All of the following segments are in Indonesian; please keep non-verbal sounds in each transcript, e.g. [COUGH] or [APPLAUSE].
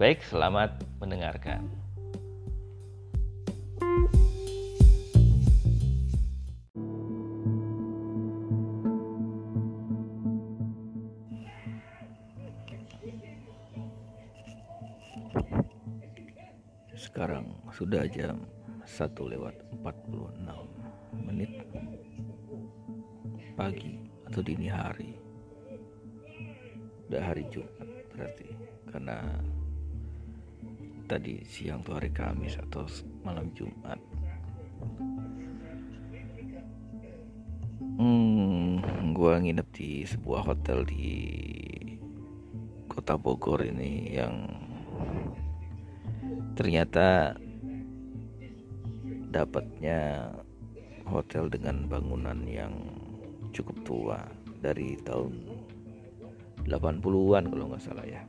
Baik, selamat mendengarkan. Sekarang sudah jam 1 lewat 46 menit pagi atau dini hari. Udah hari Jumat berarti karena tadi siang tuh hari Kamis atau malam Jumat. Hmm, gua nginep di sebuah hotel di kota Bogor ini yang ternyata dapatnya hotel dengan bangunan yang cukup tua dari tahun 80-an kalau nggak salah ya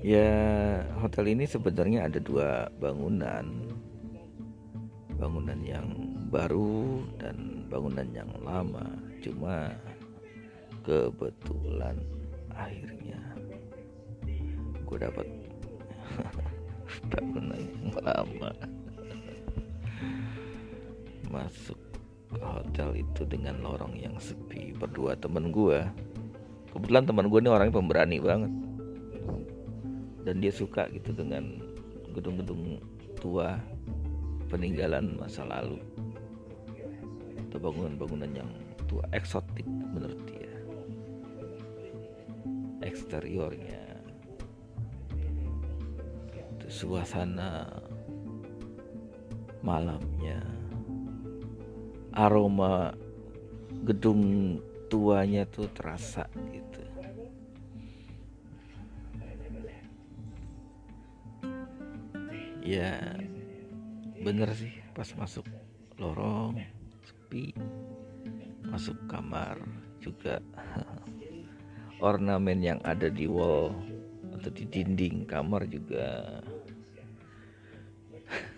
Ya, hotel ini sebenarnya ada dua bangunan. Bangunan yang baru dan bangunan yang lama. Cuma kebetulan akhirnya gue dapat [LAUGHS] bangunan yang lama. Masuk ke hotel itu dengan lorong yang sepi berdua temen gue. Kebetulan teman gue ini orangnya pemberani banget dan dia suka gitu dengan gedung-gedung tua peninggalan masa lalu. Atau bangunan-bangunan yang tua eksotik menurut dia. Eksteriornya. Itu suasana malamnya. Aroma gedung tuanya tuh terasa gitu ya bener sih pas masuk lorong sepi. Masuk kamar juga. [LAUGHS] Ornamen yang ada di wall atau di dinding kamar juga.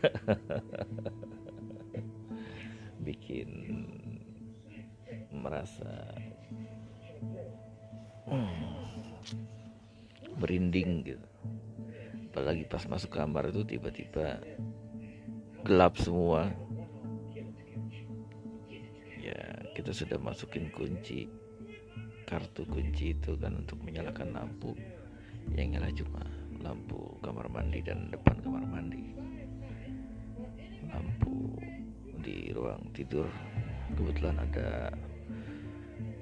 [LAUGHS] Bikin merasa hmm, merinding gitu pas masuk kamar itu tiba-tiba gelap semua. Ya kita sudah masukin kunci kartu kunci itu kan untuk menyalakan lampu. Yang nyala cuma lampu kamar mandi dan depan kamar mandi. Lampu di ruang tidur. Kebetulan ada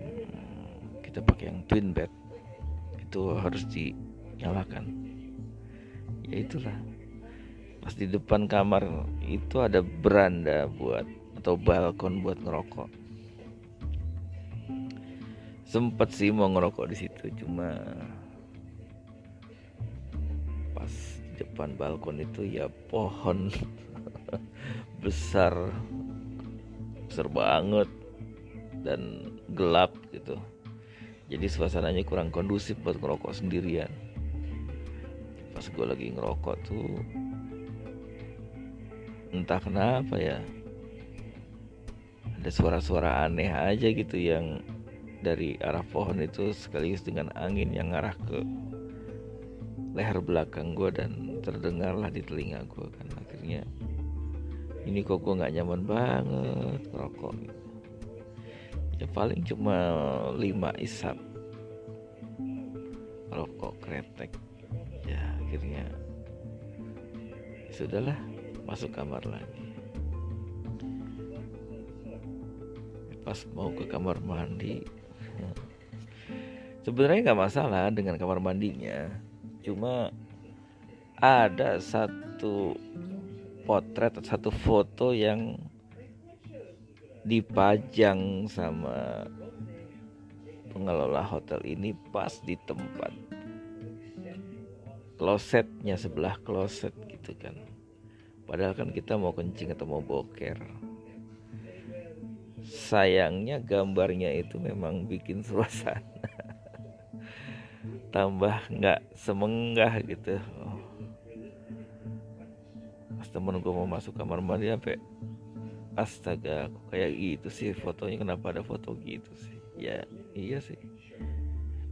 hmm, kita pakai yang twin bed. Itu harus dinyalakan ya itulah. Pas di depan kamar itu ada beranda buat atau balkon buat ngerokok. Sempet sih mau ngerokok di situ cuma pas depan balkon itu ya pohon [LAUGHS] besar besar banget dan gelap gitu. Jadi suasananya kurang kondusif buat ngerokok sendirian pas gue lagi ngerokok tuh entah kenapa ya ada suara-suara aneh aja gitu yang dari arah pohon itu sekaligus dengan angin yang ngarah ke leher belakang gue dan terdengarlah di telinga gue kan akhirnya ini kok gue nggak nyaman banget ngerokok gitu. ya paling cuma lima isap rokok kretek akhirnya. Sudahlah masuk kamar lagi. Pas mau ke kamar mandi. Sebenarnya nggak masalah dengan kamar mandinya. Cuma ada satu potret atau satu foto yang dipajang sama pengelola hotel ini pas di tempat klosetnya sebelah kloset gitu kan. Padahal kan kita mau kencing atau mau boker. Sayangnya gambarnya itu memang bikin [LAUGHS] suasana tambah nggak semenggah gitu. Pas temen gue mau masuk kamar mandi sampai astaga kayak gitu sih? Fotonya kenapa ada foto gitu sih? Ya iya sih.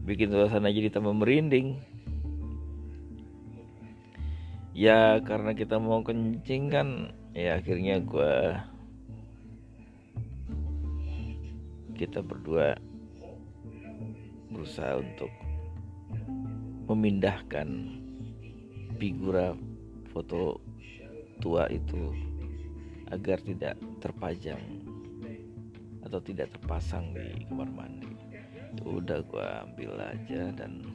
Bikin suasana jadi tambah merinding ya karena kita mau kencing kan ya akhirnya gue kita berdua berusaha untuk memindahkan figura foto tua itu agar tidak terpajang atau tidak terpasang di kamar mandi. Udah gue ambil aja dan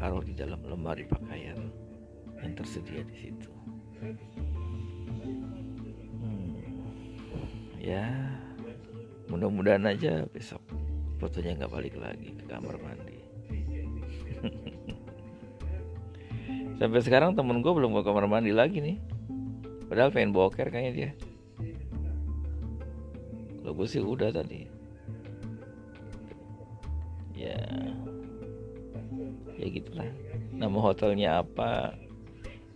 taruh di dalam lemari pakaian yang tersedia di situ. Hmm, ya mudah-mudahan aja besok fotonya nggak balik lagi ke kamar mandi. [LAUGHS] Sampai sekarang temen gue belum ke kamar mandi lagi nih. Padahal pengen boker kayaknya dia. Kalau gue sih udah tadi. Ya ya gitulah. Nama hotelnya apa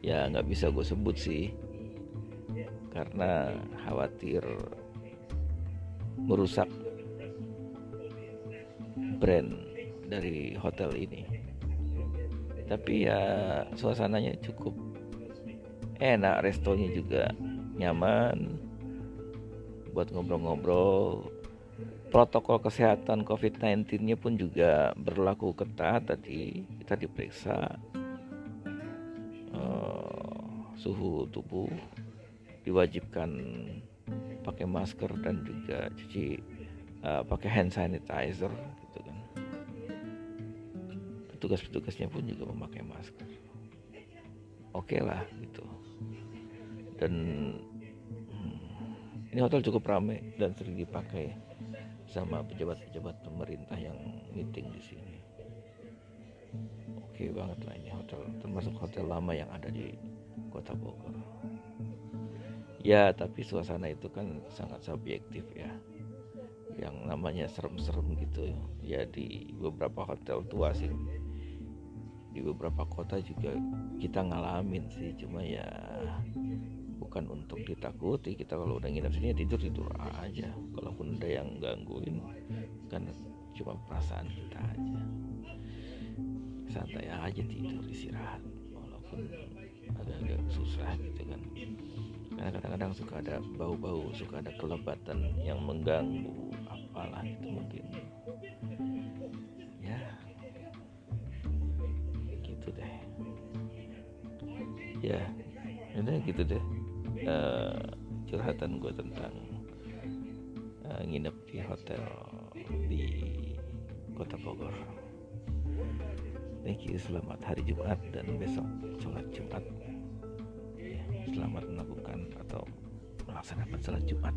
ya nggak bisa gue sebut sih. Karena khawatir merusak brand dari hotel ini. Tapi ya suasananya cukup enak restonya juga nyaman. Buat ngobrol-ngobrol protokol kesehatan COVID-19 nya pun juga berlaku ketat tadi kita diperiksa uh, suhu tubuh diwajibkan pakai masker dan juga cuci uh, pakai hand sanitizer petugas-petugasnya pun juga memakai masker. Oke okay lah gitu. Dan hmm, ini hotel cukup ramai dan sering dipakai sama pejabat-pejabat pemerintah yang meeting di sini. Oke banget lah ini hotel termasuk hotel lama yang ada di kota Bogor. Ya tapi suasana itu kan sangat subjektif ya. Yang namanya serem-serem gitu. Ya di beberapa hotel tua sih. Di beberapa kota juga kita ngalamin sih cuma ya bukan untuk ditakuti. Kita kalau udah nginep sini ya tidur tidur aja. Kalaupun ada yang gangguin kan cuma perasaan kita aja. Santai aja tidur istirahat. Walaupun agak-agak susah gitu kan. Karena kadang-kadang suka ada bau-bau suka ada kelebatan yang mengganggu apalah itu mungkin. Ya udah gitu deh uh, curhatan gue tentang uh, nginep di hotel di kota Bogor. Thank you selamat hari Jumat dan besok sholat Jumat. Ya, selamat melakukan atau melaksanakan sholat Jumat